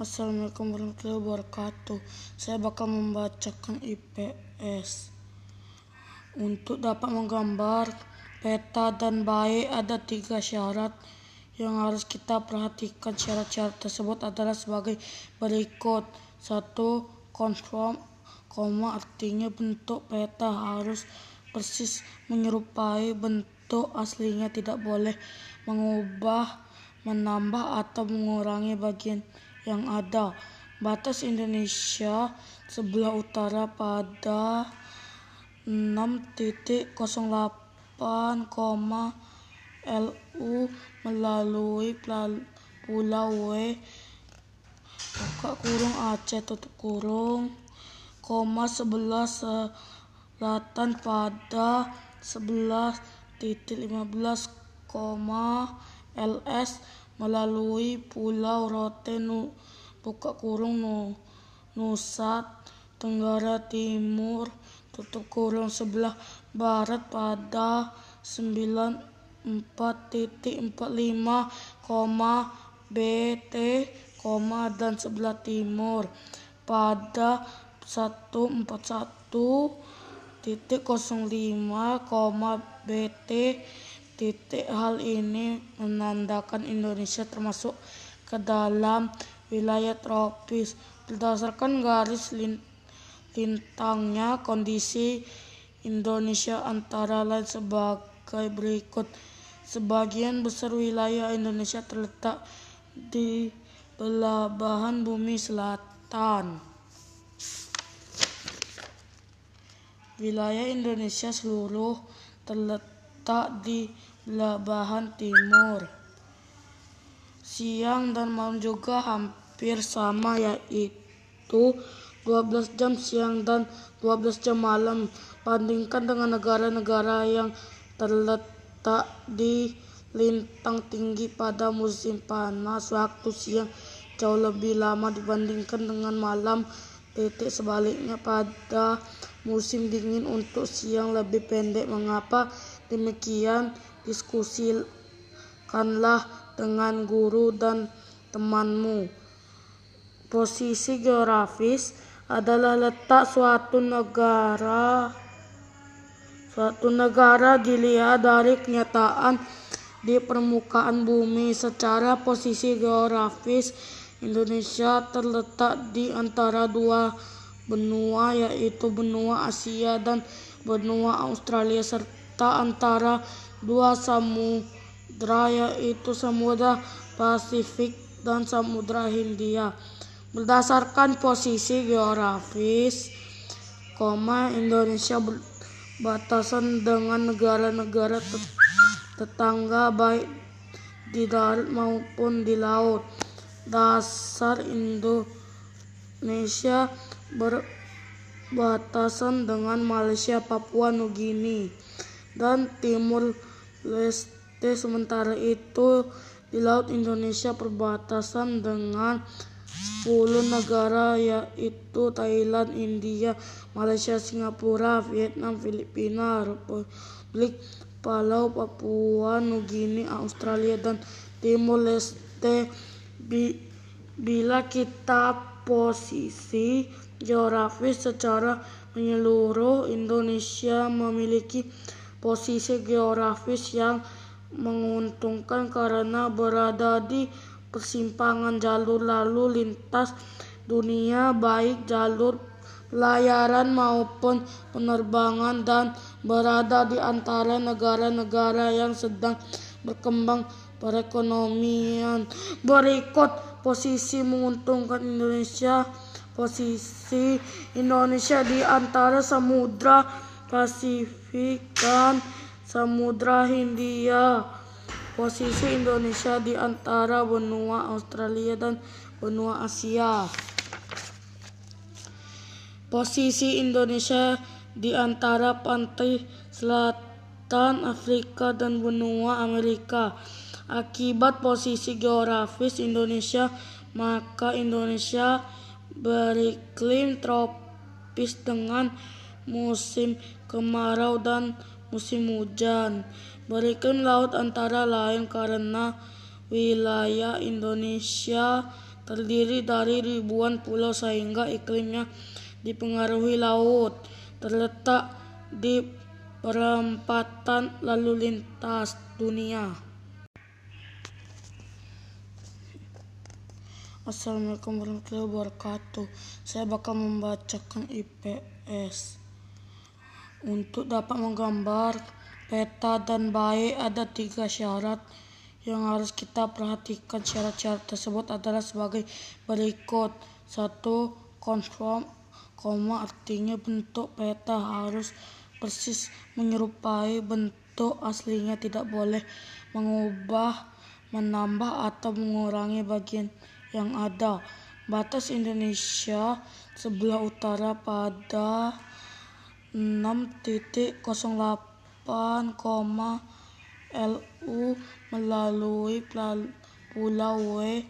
Assalamualaikum warahmatullahi wabarakatuh. Saya bakal membacakan IPS. Untuk dapat menggambar peta dan baik ada tiga syarat yang harus kita perhatikan. Syarat-syarat tersebut adalah sebagai berikut. Satu, konform, koma artinya bentuk peta harus persis menyerupai bentuk aslinya, tidak boleh mengubah, menambah atau mengurangi bagian yang ada. Batas Indonesia sebelah utara pada 6.08, LU melalui Pulau W buka kurung Aceh tutup kurung koma 11 selatan pada 11.15, LS melalui Pulau Rote buka kurung Nusa Tenggara Timur tutup kurung sebelah barat pada 94.45, BT, dan sebelah timur pada 141.05, BT titik hal ini menandakan Indonesia termasuk ke dalam wilayah tropis. Berdasarkan garis lintangnya kondisi Indonesia antara lain sebagai berikut. Sebagian besar wilayah Indonesia terletak di belahan bumi selatan. Wilayah Indonesia seluruh terletak di belahan timur. Siang dan malam juga hampir sama yaitu 12 jam siang dan 12 jam malam. Bandingkan dengan negara-negara yang terletak di lintang tinggi pada musim panas, waktu siang jauh lebih lama dibandingkan dengan malam. Titik sebaliknya pada musim dingin untuk siang lebih pendek. Mengapa demikian? Diskusikanlah dengan guru dan temanmu. Posisi geografis adalah letak suatu negara. Suatu negara dilihat dari kenyataan di permukaan bumi. Secara posisi geografis, Indonesia terletak di antara dua benua yaitu benua Asia dan benua Australia serta antara dua samudra yaitu Samudra Pasifik dan Samudra Hindia. Berdasarkan posisi geografis, koma Indonesia berbatasan dengan negara-negara tetangga baik di darat maupun di laut. Dasar Indonesia berbatasan dengan Malaysia, Papua Nugini dan Timur Leste. Sementara itu, di Laut Indonesia perbatasan dengan 10 negara yaitu Thailand, India, Malaysia, Singapura, Vietnam, Filipina, Republik Palau, Papua Nugini, Australia, dan Timur Leste. Bila kita posisi geografis secara menyeluruh, Indonesia memiliki posisi geografis yang menguntungkan karena berada di persimpangan jalur lalu lintas dunia baik jalur pelayaran maupun penerbangan dan berada di antara negara-negara yang sedang berkembang perekonomian. Berikut posisi menguntungkan Indonesia. Posisi Indonesia di antara Samudra Pasifik dan Samudra Hindia. Posisi Indonesia di antara benua Australia dan benua Asia. Posisi Indonesia di antara pantai selatan Afrika dan benua Amerika. Akibat posisi geografis Indonesia, maka Indonesia beriklim tropis dengan musim kemarau dan musim hujan. Beriklim laut antara lain karena wilayah Indonesia terdiri dari ribuan pulau sehingga iklimnya dipengaruhi laut. Terletak di perempatan lalu lintas dunia. Assalamualaikum warahmatullahi wabarakatuh. Saya bakal membacakan IPS. Untuk dapat menggambar peta dan baik ada tiga syarat yang harus kita perhatikan. Syarat-syarat tersebut adalah sebagai berikut. Satu, konform, koma artinya bentuk peta harus persis menyerupai bentuk aslinya, tidak boleh mengubah, menambah atau mengurangi bagian yang ada. Batas Indonesia sebelah utara pada 6.08, LU melalui Pulau W.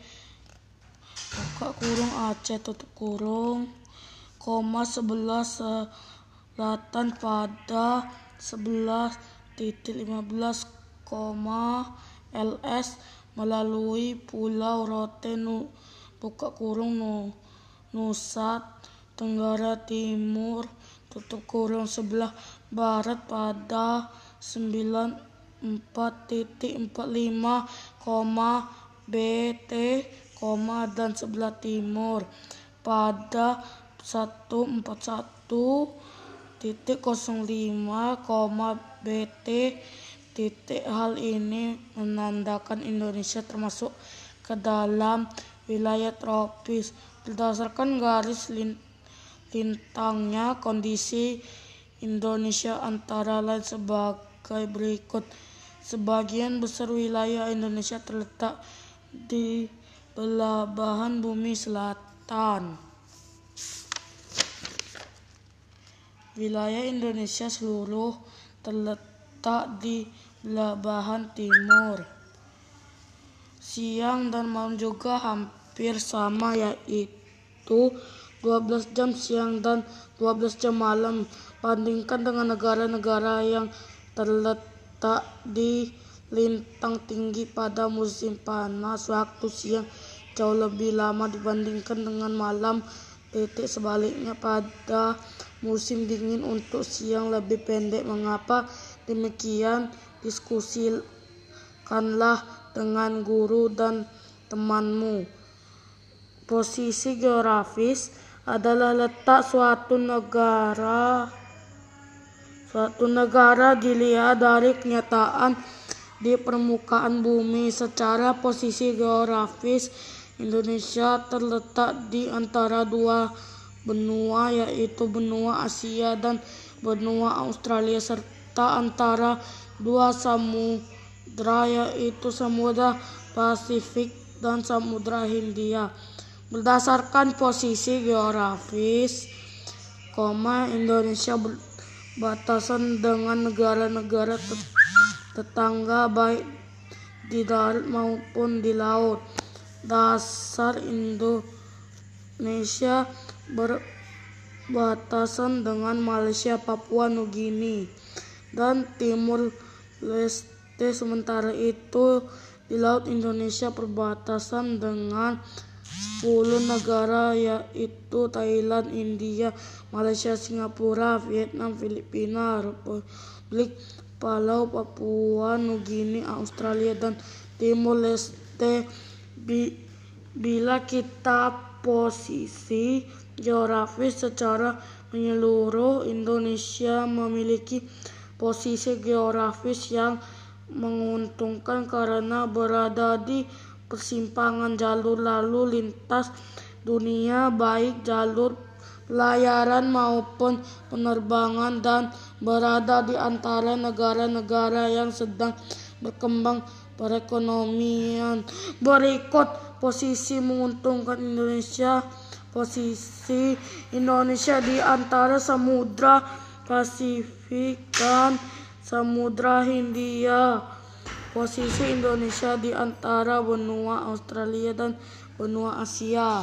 Buka kurung Aceh tutup kurung. Koma 11 selatan pada 11.15, LS melalui Pulau Rote nu, buka kurung nu, Nusa Tenggara Timur tutup kurung sebelah barat pada 94.45, BT, dan sebelah timur. Pada 141.05, BT titik hal ini menandakan Indonesia termasuk ke dalam wilayah tropis. Berdasarkan garis lintangnya kondisi Indonesia antara lain sebagai berikut sebagian besar wilayah Indonesia terletak di belahan bumi selatan wilayah Indonesia seluruh terletak di belahan timur. Siang dan malam juga hampir sama yaitu 12 jam siang dan 12 jam malam. Bandingkan dengan negara-negara yang terletak di lintang tinggi pada musim panas, waktu siang jauh lebih lama dibandingkan dengan malam. Titik sebaliknya pada musim dingin untuk siang lebih pendek. Mengapa demikian? Diskusikanlah dengan guru dan temanmu. Posisi geografis adalah letak suatu negara. Suatu negara dilihat dari kenyataan di permukaan bumi secara posisi geografis Indonesia terletak di antara dua benua yaitu benua Asia dan benua Australia serta antara dua samudra yaitu Samudra Pasifik dan Samudra Hindia. Berdasarkan posisi geografis, koma Indonesia berbatasan dengan negara-negara tetangga baik di darat maupun di laut. Dasar Indonesia berbatasan dengan Malaysia, Papua Nugini, dan Timur Leste. Sementara itu, di Laut Indonesia berbatasan dengan 10 negara yaitu Thailand, India, Malaysia, Singapura, Vietnam, Filipina, Republik Palau, Papua Nugini, Australia, dan Timur Leste. Bila kita posisi geografis secara menyeluruh, Indonesia memiliki posisi geografis yang menguntungkan karena berada di persimpangan jalur lalu lintas dunia baik jalur pelayaran maupun penerbangan dan berada di antara negara-negara yang sedang berkembang perekonomian. Berikut posisi menguntungkan Indonesia. Posisi Indonesia di antara Samudra Pasifik dan Samudra Hindia. Posisi Indonesia di antara benua Australia dan benua Asia.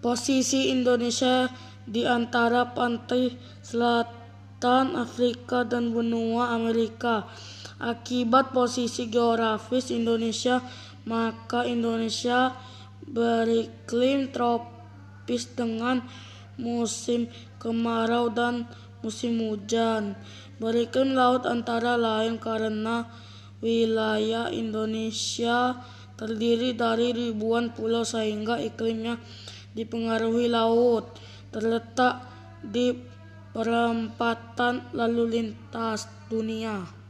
Posisi Indonesia di antara pantai selatan Afrika dan benua Amerika. Akibat posisi geografis Indonesia maka Indonesia beriklim tropis dengan musim kemarau dan musim hujan. Beriklim laut antara lain karena wilayah Indonesia terdiri dari ribuan pulau sehingga iklimnya dipengaruhi laut. Terletak di perempatan lalu lintas dunia.